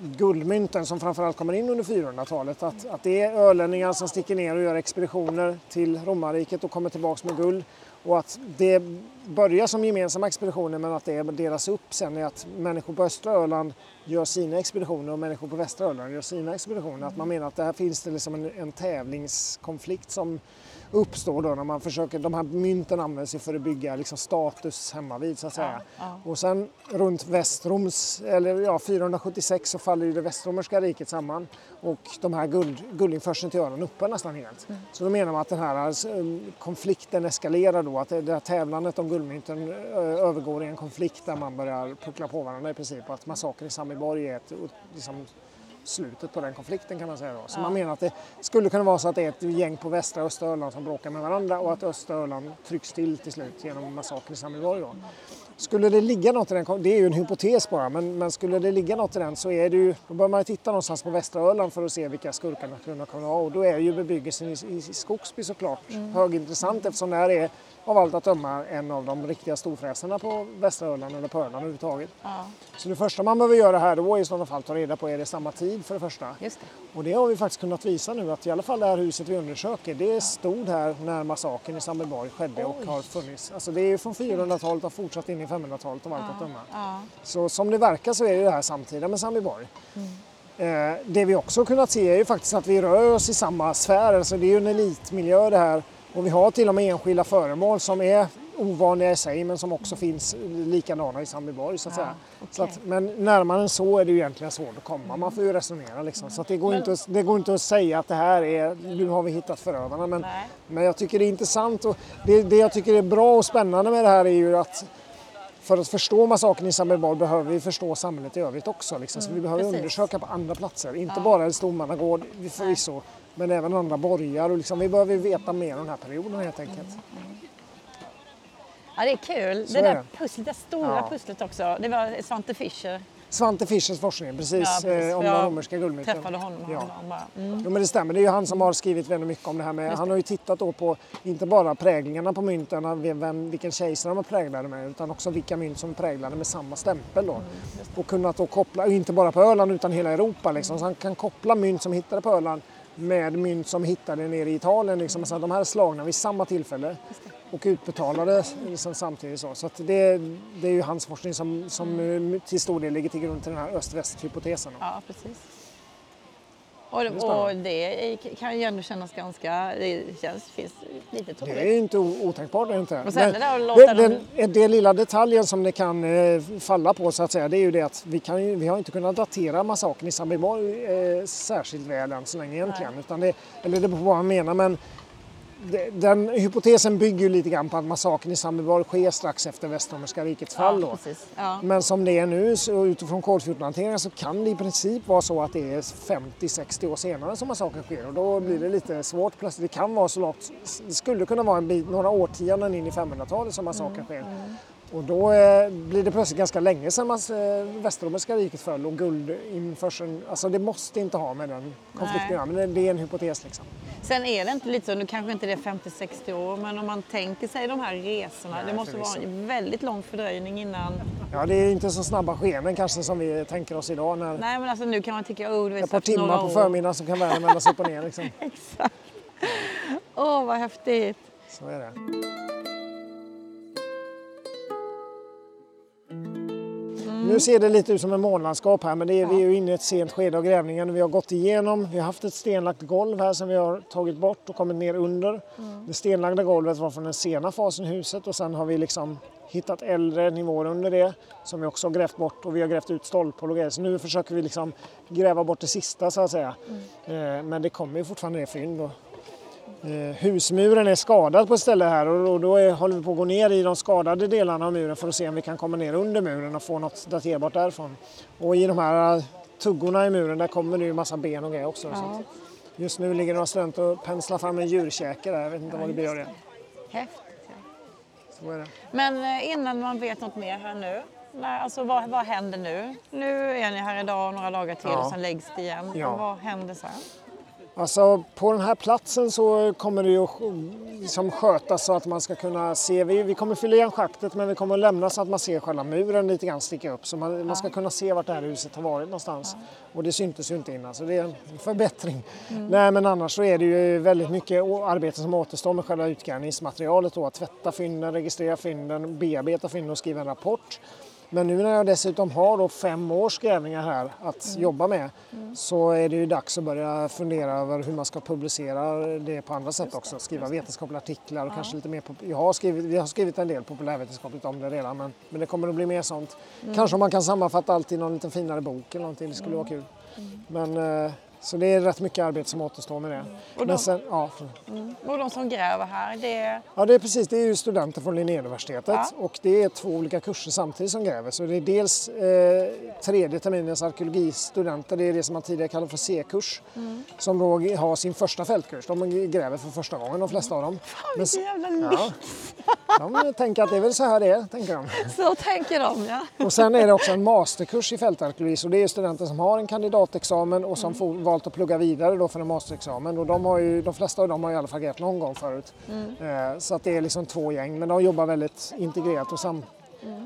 S2: guldmynten som framförallt kommer in under 400-talet. Att, att det är ölänningar som sticker ner och gör expeditioner till romarriket och kommer tillbaks med guld. Och att det börjar som gemensamma expeditioner men att det delas upp sen i att människor på östra Öland gör sina expeditioner och människor på västra Öland gör sina expeditioner. Att man menar att där finns det liksom en, en tävlingskonflikt som uppstår då när man försöker, de här mynten används ju för att bygga liksom status hemma vid så att säga.
S1: ja.
S2: Och sen runt Västroms, eller ja 476 så faller ju det västromerska riket samman och de här guld, guldinförseln till Öland upphör nästan helt. Så då menar man att den här eh, konflikten eskalerar då, att det här tävlandet om guldmynten övergår i en konflikt där man börjar puckla på varandra i princip och att massakern i Sandbyborg är ett, liksom, slutet på den konflikten kan man säga. Då. Så man menar att det skulle kunna vara så att det är ett gäng på västra och östra Öland som bråkar med varandra och att östra Öland trycks till till slut genom massakern i Sandbyborg. Då. Skulle det ligga något i den, det är ju en hypotes bara, men, men skulle det ligga något i den så är det ju, då bör man titta någonstans på västra Öland för att se vilka skurkarna kunna vara och då är ju bebyggelsen i, i Skogsby såklart mm. högintressant eftersom det här är av allt att döma en av de riktiga storfräsarna på västra Öland eller på Öland överhuvudtaget. Ja. Så det första man behöver göra här då är i sådana fall ta reda på är det samma tid för det första. Just det. Och det har vi faktiskt kunnat visa nu att i alla fall det här huset vi undersöker det stod här när massakern i Sandbyborg skedde Oj. och har funnits. Alltså det är från 400-talet och fortsatt in i 500-talet av allt ja. att döma. Ja. Så som det verkar så är det här samtida med Sandbyborg. Mm. Eh, det vi också kunnat se är ju faktiskt att vi rör oss i samma sfär, alltså det är ju en elitmiljö det här och vi har till och med enskilda föremål som är ovanliga i sig men som också finns likadana i Sandbyborg. Så att ja, säga. Okay. Så att, men närmare än så är det ju egentligen svårt att komma. Man får ju resonera liksom. Så det, går men... inte, det går inte att säga att det här är, nu har vi hittat förövarna. Men, men jag tycker det är intressant och det, det jag tycker är bra och spännande med det här är ju att för att förstå massakern i Sandbyborg behöver vi förstå samhället i övrigt också. Liksom. Så vi mm, behöver Precis. undersöka på andra platser, inte ja. bara en stormannagård förvisso, men även andra borgar. Och liksom, vi behöver veta mer om den här perioden helt enkelt. Mm.
S1: Ja, det är kul. Så det där pusslet, det stora ja. pusslet också. Det var Svante Fischer
S2: Svante Fischers forskning, precis, ja, precis. Eh, om den romerska guldmyten.
S1: träffade honom. Ja. honom
S2: mm. jo, men det stämmer, det är ju han som har skrivit väldigt mycket om det här med, han har ju tittat då på inte bara präglingarna på mynten, vem, vilken kejsare de är präglade med, utan också vilka mynt som är präglade med samma stämpel då. Mm, och kunnat då koppla, inte bara på Öland utan hela Europa liksom, mm. så han kan koppla mynt som hittade på Öland med mynt som hittade nere i Italien. Liksom. Så de här är slagna vid samma tillfälle och utbetalade liksom samtidigt. Så, så det, det är ju hans forskning som, som mm. till stor del ligger till grund till den här öst-väst-hypotesen.
S1: Ja, precis. Och, det, och det kan ju ändå kännas ganska, det känns, finns lite troligt.
S2: Det är inte otänkbart. Inte. Och sen Men, det, den, den, det lilla detaljen som det kan eh, falla på så att säga, det är ju det att vi, kan vi har inte kunnat datera massakern i Sandbyborg eh, särskilt väl än så länge egentligen. Utan det, eller det beror på vad man menar men den hypotesen bygger ju lite grann på att massakern i Sandbyborg sker strax efter Västromerska rikets fall. Ja, ja. Men som det är nu, så utifrån kod 14-hanteringen så kan det i princip vara så att det är 50-60 år senare som massakern sker och då blir det lite svårt plötsligt. Det kan vara så långt, det skulle kunna vara en bit, några årtionden in i 500-talet som massakern mm, sker. Mm. Och då eh, blir det plötsligt ganska länge sedan man, eh, Västromerska riket föll och guldinförseln, alltså det måste inte ha med den konflikten att men det är en hypotes liksom.
S1: Sen är det inte lite så, nu kanske inte det är 50-60 år, men om man tänker sig de här resorna, Nej, det måste vara en väldigt lång fördröjning innan...
S2: Ja, det är inte så snabba skenen kanske som vi tänker oss idag. När
S1: Nej, men alltså nu kan man tycka, oh, du vet,
S2: Ett par timmar på förmiddagen så kan världen vändas upp och ner liksom.
S1: Exakt. Åh, oh, vad häftigt.
S2: Så är det. Nu ser det lite ut som en månlandskap här men det är, ja. vi är ju inne i ett sent skede av grävningen. Vi har gått igenom, vi har haft ett stenlagt golv här som vi har tagit bort och kommit ner under. Mm. Det stenlagda golvet var från den sena fasen i huset och sen har vi liksom hittat äldre nivåer under det som vi också har grävt bort och vi har grävt ut stolpar och grejer. Så nu försöker vi liksom gräva bort det sista så att säga. Mm. Eh, men det kommer ju fortfarande ner fynd husmuren är skadad på ett ställe här och då är, håller vi på att gå ner i de skadade delarna av muren för att se om vi kan komma ner under muren och få något daterbart därifrån. Och i de här tuggorna i muren där kommer det ju massa ben och grejer också. Ja. Just nu ligger några studenter och penslar fram en djurkäke där, jag vet inte ja, vad det blir av det.
S1: Häftigt. Så är det. Men eh, innan man vet något mer här nu, Nej, alltså vad, vad händer nu? Nu är ni här idag och några dagar till ja. och sen läggs det igen. Ja. vad händer sen?
S2: Alltså på den här platsen så kommer det ju liksom skötas så att man ska kunna se, vi, vi kommer fylla igen schaktet men vi kommer att lämna så att man ser själva muren lite grann sticka upp så man, man ska kunna se vart det här huset har varit någonstans. Ja. Och det syntes ju inte innan så det är en förbättring. Mm. Nej men annars så är det ju väldigt mycket arbete som återstår med själva utgrävningsmaterialet då, att tvätta fynden, registrera fynden, bearbeta fynden och skriva en rapport. Men nu när jag dessutom har då fem års grävningar här att mm. jobba med mm. så är det ju dags att börja fundera över hur man ska publicera det på andra sätt också. Skriva vetenskapliga artiklar och ja. kanske lite mer... Jag har skrivit, vi har skrivit en del populärvetenskapligt om det redan men, men det kommer att bli mer sånt. Mm. Kanske om man kan sammanfatta allt i någon lite finare bok eller någonting, det skulle vara mm. kul. Mm. Men, eh, Så det är rätt mycket arbete som återstår med det.
S1: Och de-
S2: sen, ja,
S1: Och de som gräver här, det är...
S2: Ja, det är precis. Det är ju studenter från Linnéuniversitetet
S1: Ja.
S2: och det är två olika kurser samtidigt som gräver. Så det är dels eh, tredje terminens arkeologistudenter, det är det som man tidigare kallade för C-kurs,
S1: Mm.
S2: som då har sin första fältkurs. De gräver för första gången, de flesta av dem. Men,
S1: Så jävla
S2: ja, de tänker att det är väl så här det är, tänker de.
S1: Så tänker de, ja.
S2: Och sen är det också en masterkurs i fältarkeologi, så det är studenter som har en kandidatexamen och som får, valt att plugga vidare då för en masterexamen. Och de, har ju, de flesta av dem har i alla fall grävt någon gång förut. Eh, så att det är liksom två gäng, men de jobbar väldigt integrerat och sam,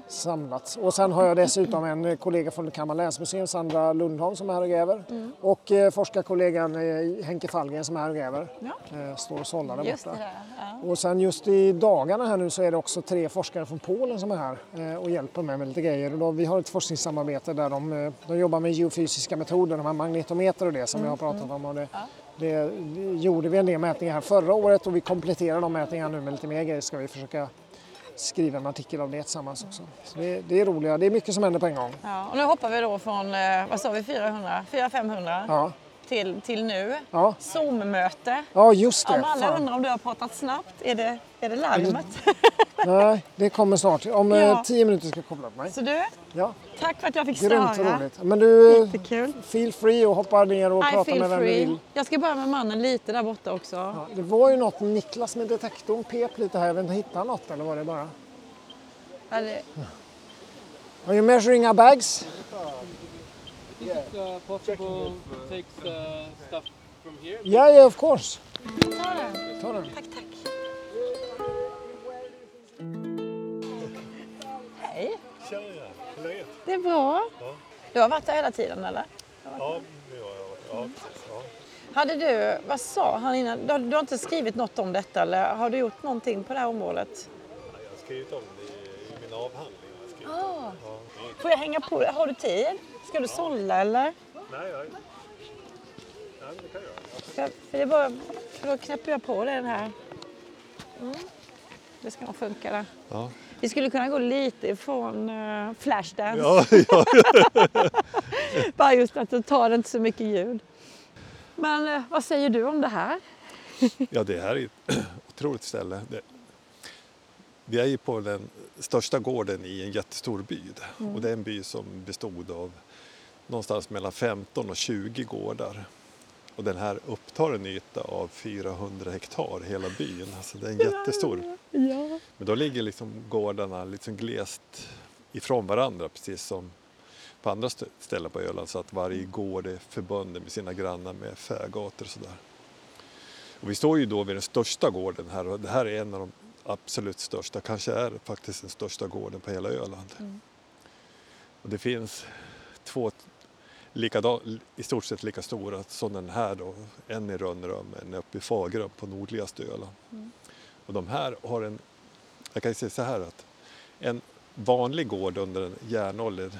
S2: samlat. Och sen har jag dessutom en kollega från Kalmar länsmuseum, Sandra Lundholm, som är här och gräver. Och eh, forskarkollegan eh, Henke Fallgren som är här och gräver. Eh, står och sållar där
S1: Just
S2: borta.
S1: Ja.
S2: Och sen just i dagarna här nu så är det också tre forskare från Polen som är här eh, och hjälper mig med lite grejer. Och då, vi har ett forskningssamarbete där de, eh, de jobbar med geofysiska metoder, de här magnetometer och det som jag har pratat om. Och det, det, det gjorde vi en del mätningar här förra året och vi kompletterar de mätningarna nu med lite mer grejer. Ska vi försöka skriva en artikel av det tillsammans också. Så det, det är roliga, det är mycket som händer på en gång.
S1: Ja, och nu hoppar vi då från, eh, vad sa vi, 400? 400-500
S2: Ja,
S1: till, till nu.
S2: ja.
S1: Zoom-möte.
S2: ja just det.
S1: Om alla
S2: Fan.
S1: undrar om du har pratat snabbt, är det, är det larmet?
S2: Nej, det kommer snart. Om eh,
S1: Ja.
S2: tio minuter ska jag koppla upp mig.
S1: Så du,
S2: Ja,
S1: tack för att jag fick
S2: grymt
S1: störa.
S2: roligt. Men du,
S1: Jättekul.
S2: feel free och hoppa ner och
S1: I
S2: prata med vem du vill.
S1: Jag ska börja med mannen lite där borta också.
S2: Ja, det var ju något, Niklas med detektorn pep lite här, jag vet inte, hittade något eller var det bara?
S1: Ja, det,
S2: Are you measuring our bags?
S4: Is it uh, possible to take uh, stuff from here?
S2: Yeah, yeah, of course.
S1: ta den.
S2: Ta den.
S1: Tack, tack. Hej.
S3: Tjena, hur är läget?
S1: Det är bra. Du har varit där hela tiden eller?
S3: Ja, det har jag. Ja, precis. Ja.
S1: Hade du, vad sa han innan? Du har, du har inte skrivit något om detta eller har du gjort någonting på det här området?
S3: Jag har skrivit om det i min avhandling. Jag.
S1: Ah.
S3: Ja.
S1: Får jag hänga på? Har du tid? Ska du sålla eller?
S3: Nej, jag... Nej, det kan jag göra.
S1: Ska, för det är bara, för då knäpper jag på den här. Mm. Det ska nog funka där.
S3: Ja.
S1: Vi skulle kunna gå lite ifrån uh, Flashdance.
S3: Ja, ja.
S1: Bara just att det tar inte så mycket ljud. Men eh, vad säger du om det här?
S5: Ja, det här är ett otroligt ställe. Det, vi är ju på den största gården i en jättestor by. Och det är en by som bestod av någonstans mellan 15 och 20 gårdar. Och den här upptar en yta av 400 hektar, hela byn. Alltså det är en jättestor.
S1: Ja.
S5: Men då ligger liksom gårdarna liksom glest ifrån varandra precis som på andra st- ställen på Öland så att varje gård är förbunden med sina grannar med fägator och sådär. Och vi står ju då vid den största gården här och det här är en av de absolut största, kanske är faktiskt den största gården på hela Öland. Och det finns två likadan, i stort sett lika stora som den här då, en i Rönnrum, en uppe i Fagerum på nordligaste Öland. Och de här har en, jag kan säga så här att en vanlig gård under en järnålder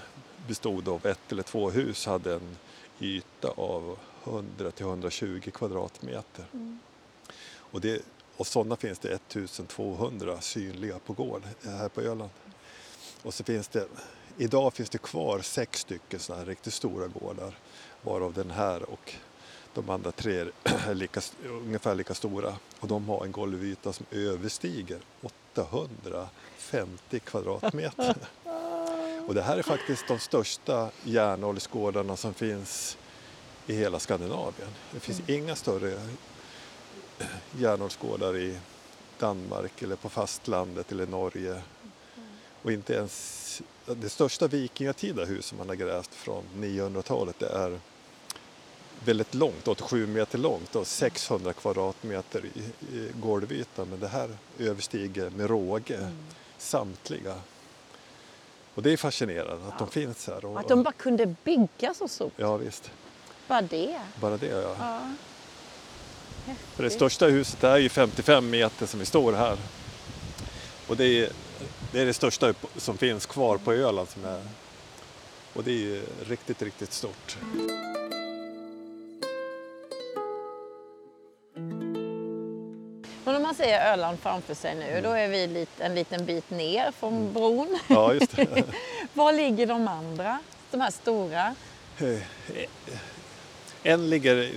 S5: bestod av ett eller två hus, hade en yta av 100 till 120 kvadratmeter. Och, det, och sådana finns det 1200 synliga på gård här på Öland. Och så finns det, idag finns det kvar sex stycken sådana här riktigt stora gårdar, varav den här och de andra tre är lika, ungefär lika stora och de har en golvyta som överstiger 850 kvadratmeter. Och det här är faktiskt de största järnåldersgårdarna som finns i hela Skandinavien. Det finns inga större järnåldersgårdar i Danmark eller på fastlandet eller Norge. Och inte ens det största vikingatida hus som man har grävt från 900-talet det är väldigt långt, 87 meter långt och 600 kvadratmeter i, i golvyta. Men det här överstiger med råge samtliga. Och det är fascinerande att de finns här. Och,
S1: Att de bara kunde bygga så stort.
S5: Ja visst,
S1: Bara det.
S5: bara det ja.
S1: Ja.
S5: För det största huset är ju 55 meter som vi står här. Och det är, det är det största som finns kvar på Öland. Som är, och det är ju riktigt, riktigt stort.
S1: Men om man ser Öland framför sig nu, då är vi en liten bit ner från bron.
S5: Ja, just det.
S1: Var ligger de andra? De här stora?
S5: En ligger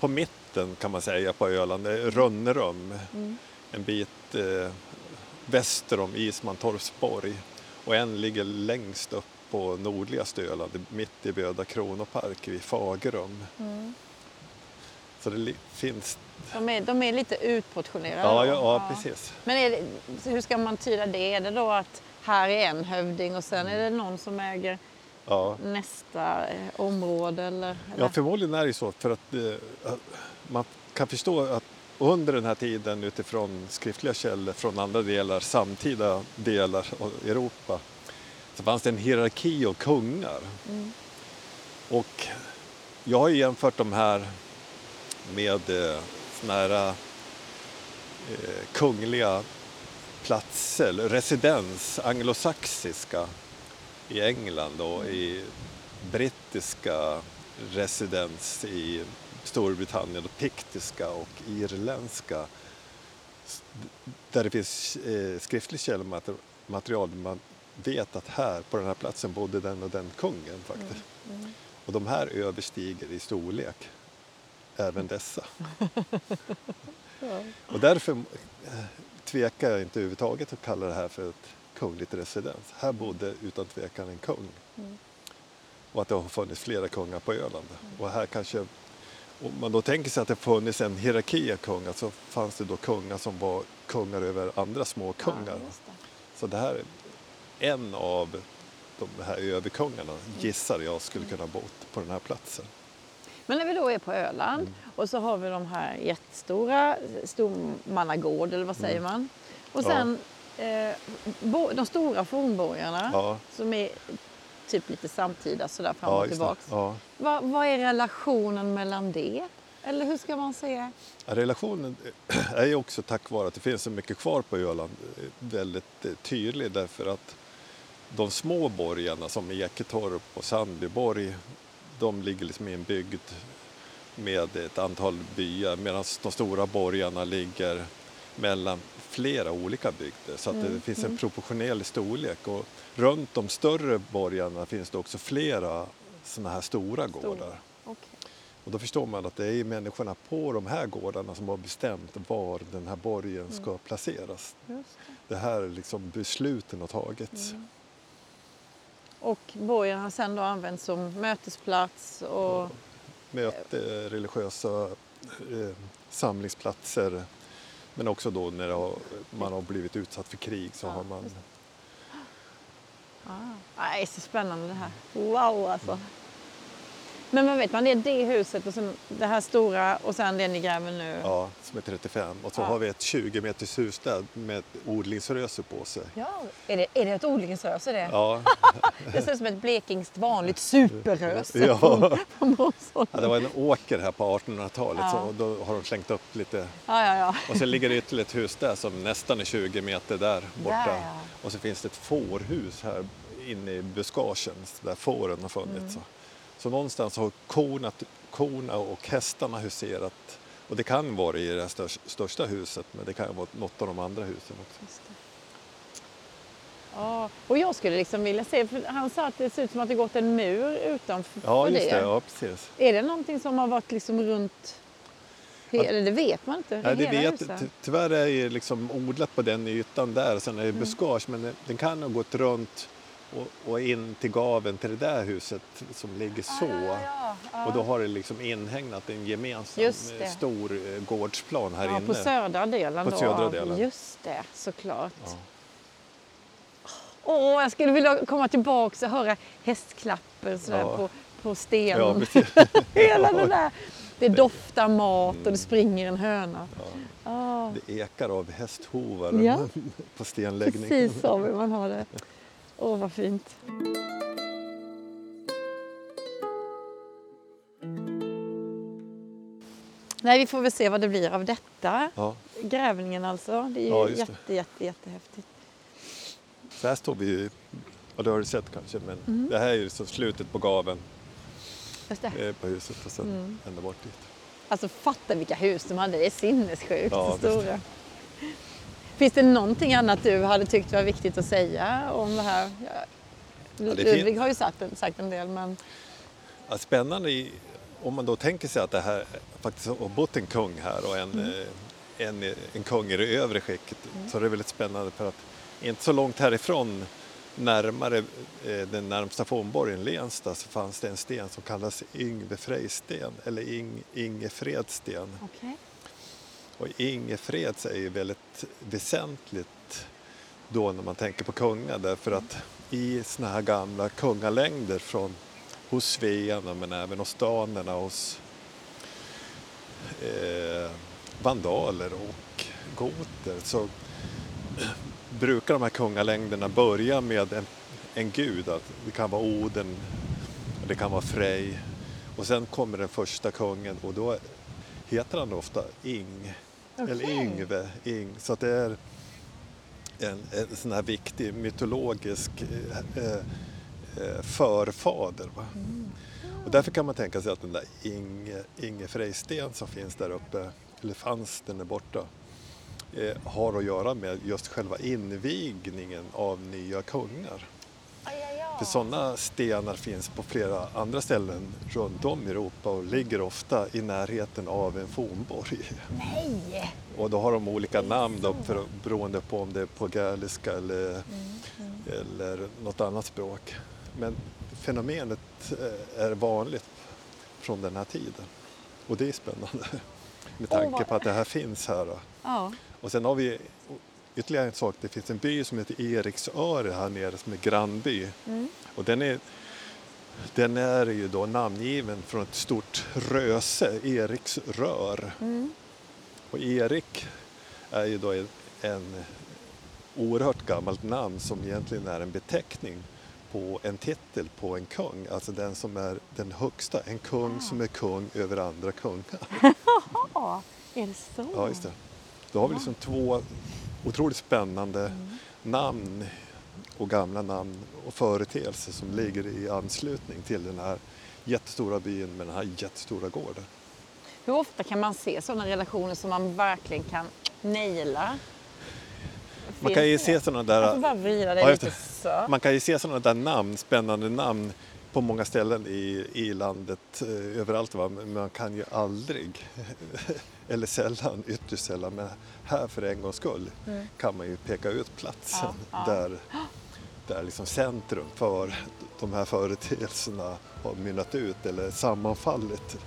S5: på mitten kan man säga på Öland, Rönnerum.
S1: Mm.
S5: En bit eh, väster om Ismantorpsborg. Och en ligger längst upp på nordligaste Öland, mitt i Böda kronopark vid Fagerum.
S1: Mm.
S5: Så det finns...
S1: De är, de är lite utportionerade.
S5: Ja, ja, ja, precis.
S1: Men det, hur ska man tyda det? Är det då att här är en hövding och sen är det någon som äger
S5: Ja.
S1: nästa eh, område? Eller, eller?
S5: Ja, förmodligen är det så för att eh, man kan förstå att under den här tiden utifrån skriftliga källor från andra delar, samtida delar av Europa, så fanns det en hierarki av kungar.
S1: Mm.
S5: Och jag har jämfört de här med eh, här eh, kungliga platser, residens, anglosaxiska i England och i brittiska residens i Storbritannien och piktiska och irländska där det finns eh, skriftligt källmaterial man vet att här på den här platsen bodde den och den kungen faktiskt. Och de här överstiger i storlek även dessa. Och därför eh, tvekar jag inte överhuvudtaget att kalla det här för ett kungligt residens. Här bodde utan tvekan en kung. Och att det har funnits flera kungar på Öland. Och här kanske, om man då tänker sig att det funnits en hierarki av kungar så fanns det då kungar som var kungar över andra små kungar.
S1: Ja, det.
S5: Så det här är en av de här överkungarna gissar jag skulle kunna ha bott på den här platsen.
S1: Men när vi då är på Öland
S5: Mm.
S1: och så har vi de här jättestora, Stormannagård eller vad säger man? Och
S5: Mm. Ja.
S1: sen eh, bo, de stora fornborgarna
S5: Ja,
S1: som är typ lite samtida sådär fram
S5: ja,
S1: och
S5: det.
S1: tillbaks.
S5: Ja.
S1: Vad, vad är relationen mellan det? Eller hur ska man säga?
S5: Ja, Relationen är ju också tack vare att det finns så mycket kvar på Öland eh, väldigt eh, tydlig därför att de små borgarna som Eketorp och Sandbyborg de ligger liksom i en bygd med ett antal byar medan de stora borgarna ligger mellan flera olika bygder så att det finns en proportionerlig storlek och runt de större borgarna finns det också flera sådana här stora gårdar.
S1: Okej.
S5: Och då förstår man att det är människorna på de här gårdarna som har bestämt var den här borgen ska placeras.
S1: Just
S5: Det här är liksom besluten har tagits.
S1: Och borgen har sen då använts som mötesplats och
S5: Möte, religiösa eh, samlingsplatser men också då när det har, man har blivit utsatt för krig så
S1: Ja,
S5: har man...
S1: Ah. Nej, så spännande det här. Wow alltså. Men vad vet man, är det huset och sen det här stora och sen det ni gräver nu.
S5: Ja, som är 35 och så
S1: Ja.
S5: har vi ett 20 meters hus där med odlingsröse på sig.
S1: Ja, är det, är det ett odlingsröse det?
S5: Ja,
S1: Det ser ut som ett blekingskt vanligt superröse
S5: Ja.
S1: på, på Månsholm.
S5: ja, det var en åker här på 1800-talet
S1: Ja.
S5: så då har de slängt upp lite
S1: Ja, ja, ja.
S5: Och sen ligger det ytterligare ett hus där som nästan är 20 meter där borta.
S1: Där, ja.
S5: Och så finns det ett fårhus här inne i buskagen där fåren har funnits.
S1: Mm.
S5: Så någonstans har korna, korna och hästarna huserat. Och det kan vara i det här största, största huset men det kan vara något av de andra husen också.
S1: Ja, och jag skulle liksom vilja se, för han sa att det ser ut som att det gått en mur utanför
S5: Ja, just
S1: det.
S5: det. Ja, precis.
S1: Är det någonting som har varit liksom runt, eller det vet man inte,
S5: Nej, det vet,
S1: huset?
S5: tyvärr är det liksom odlat på den ytan där, sen är
S1: Mm.
S5: det buskage, men den- den kan ha gått runt och, och in till gaven till det där huset som ligger så.
S1: Ja, ja, ja.
S5: Och då har det liksom inhägnat en gemensam eh, stor eh, gårdsplan här
S1: ja,
S5: inne.
S1: på södra delen
S5: På
S1: då.
S5: södra delen.
S1: Just det, såklart. Åh, jag skulle vilja komma tillbaka och höra hästklapper sådär på, på sten.
S5: Ja, precis.
S1: Hela det där. Det doftar mat och det springer en höna. Ah,
S5: Det ekar av hästhovar på stenläggning.
S1: precis så vill man ha det. Åh, vad fint. Nej, vi får väl se vad det blir av detta.
S5: Ja.
S1: Grävningen alltså. Det är ju
S5: Ja, det.
S1: jätte, jätte, jättehäftigt.
S5: Så här står vi ju, ja det har du sett kanske, men
S1: Mm.
S5: det här är ju så slutet på gaven eh, på huset och sen
S1: Mm.
S5: ända bort dit.
S1: Alltså fatta vilka hus de hade. Det är sinnessjukt
S5: Ja,
S1: stora. Finns det någonting annat du hade tyckt var viktigt att säga om det här? Ja,
S5: är
S1: Ludvig
S5: fint.
S1: har ju sagt, sagt en del men
S5: Ja, spännande i, om man då tänker sig att det här faktiskt har bott en kung här och en,
S1: Mm.
S5: eh, en, en kung i det övre skicket så är det väldigt spännande för att inte så långt härifrån närmare eh, den närmsta fornborgen Lensta så fanns det en sten som kallas Yngve Frejsten eller Ing, Ingefredsten.
S1: Okej.
S5: Och Ingefreds är ju väldigt väsentligt då när man tänker på kungar därför att i såna här gamla kungalängder från hos svearna men även hos danerna, hos eh, vandaler och goter så brukar de här kungalängderna börja med en, en gud. Att Det kan vara Oden, det kan vara Frej och sen kommer den första kungen och då heter han ofta Ing. Eller
S1: Okej.
S5: Yngve, Ing. Så att det är en, en sån här viktig mytologisk eh, eh, eh, förfader. Va? Och därför kan man tänka sig att den där Inge, Inge Frejsten som finns där uppe, eller fanns, den är borta, eh, har att göra med just själva invigningen av nya kungar. För sådana stenar finns på flera andra ställen runt om i Europa och ligger ofta i närheten av en fornborg.
S1: Nej!
S5: Och då har de olika namn då, för, beroende på om det är på gaeliska eller, eller något annat språk. Men fenomenet eh, är vanligt från den här tiden. Och det är spännande med tanke på att det här finns här.
S1: Ja.
S5: Och sen har vi ytterligare en sak, det finns en by som heter Eriksöre här nere som är grannby. Och den är, den är ju då namngiven från ett stort röse, Eriksrör. Och Erik är ju då en, en oerhört gammalt namn som egentligen är en beteckning på en titel på en kung, alltså den som är den högsta, en kung som är kung över andra kungar.
S1: Ja, är det så?
S5: Ja, just det. Då har vi liksom två otroligt spännande namn och gamla namn och företeelser som ligger i anslutning till den här jättestora byn med den här jättestora gården.
S1: Hur ofta kan man se sådana relationer som man verkligen kan naila?
S5: Man kan ju se sådana där...
S1: Dig
S5: Ja. Man kan ju se sådana där namn, spännande namn på många ställen i, i landet eh, överallt. Va? Men man kan ju aldrig, eller sällan, ytterst sällan, men här för en gångs skull kan man ju peka ut platsen
S1: Ja, ja.
S5: där, där liksom centrum för de här företeelserna har mynnat ut eller sammanfallit.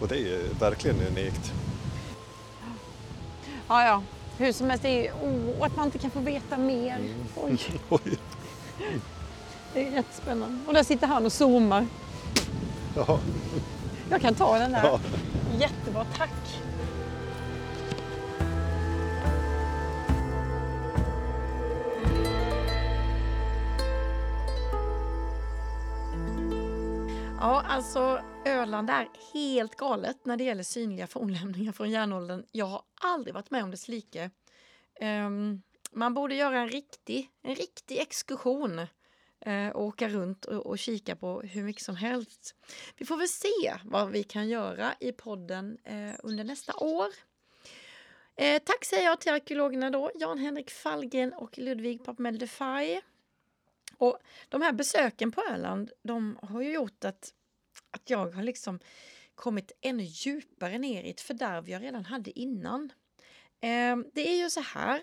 S5: Och det är ju verkligen unikt.
S1: Ja, ja. Hur som helst, det är ju oh, att man inte kan få veta mer.
S5: Mm.
S1: Oj,
S5: Oj.
S1: Det är jättespännande. Och där sitter han och zoomar.
S5: Ja.
S1: Jag kan ta den där.
S5: Ja.
S1: Jättebra, tack. Ja, alltså Öland är helt galet när det gäller synliga fornlämningar från järnåldern. Jag har aldrig varit med om dess like. Ehm, man borde göra en riktig, en riktig exkursion Eh, och åka runt och, och kika på hur mycket som helst. Vi får väl se vad vi kan göra i podden eh, under nästa år. Eh, tack säger jag till arkeologerna då, Jan-Henrik Fallgren och Ludvig Papmeldefaj. Och de här besöken på Öland, de har ju gjort att, att jag har liksom kommit ännu djupare ner i ett fördärv jag redan hade innan. Eh, det är ju så här,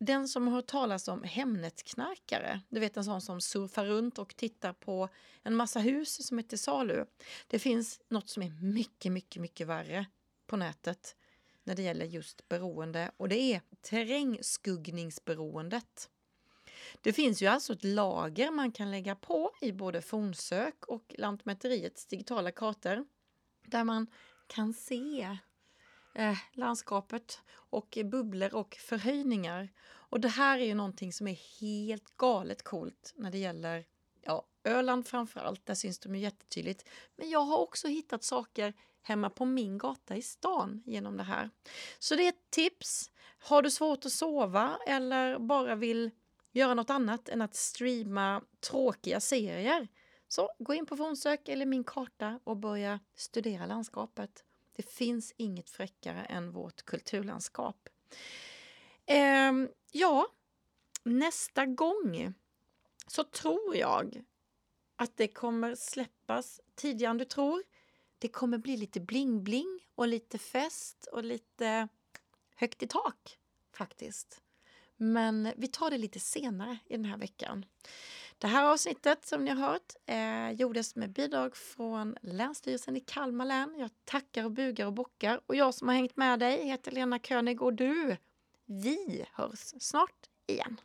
S1: den som har hört talas om Hemnetknarkare, du vet en sån som surfar runt och tittar på en massa hus som är till salu. Det finns något som är mycket, mycket, mycket värre på nätet när det gäller just beroende och det är terrängskuggningsberoendet. Det finns ju alltså ett lager man kan lägga på i både Fornsök och Lantmäteriets digitala kartor där man kan se eh, landskapet och bubblor och förhöjningar. Och det här är ju någonting som är helt galet coolt när det gäller ja, Öland framför allt, där syns de ju jättetydligt. Men jag har också hittat saker hemma på min gata i stan genom det här. Så det är ett tips. Har du svårt att sova eller bara vill göra något annat än att streama tråkiga serier så gå in på Fornsök eller min karta och börja studera landskapet. Det finns inget fräckare än vårt kulturlandskap. Eh, ja, nästa gång så tror jag att det kommer släppas tidigare än du tror. det kommer bli lite bling-bling och lite fest och lite högt i tak faktiskt. Men vi tar det lite senare i den här veckan. Det här avsnittet som ni har hört eh, gjordes med bidrag från Länsstyrelsen i Kalmar län. Jag tackar och bugar och bockar. Och jag som har hängt med dig heter Lena König och du, vi hörs snart igen.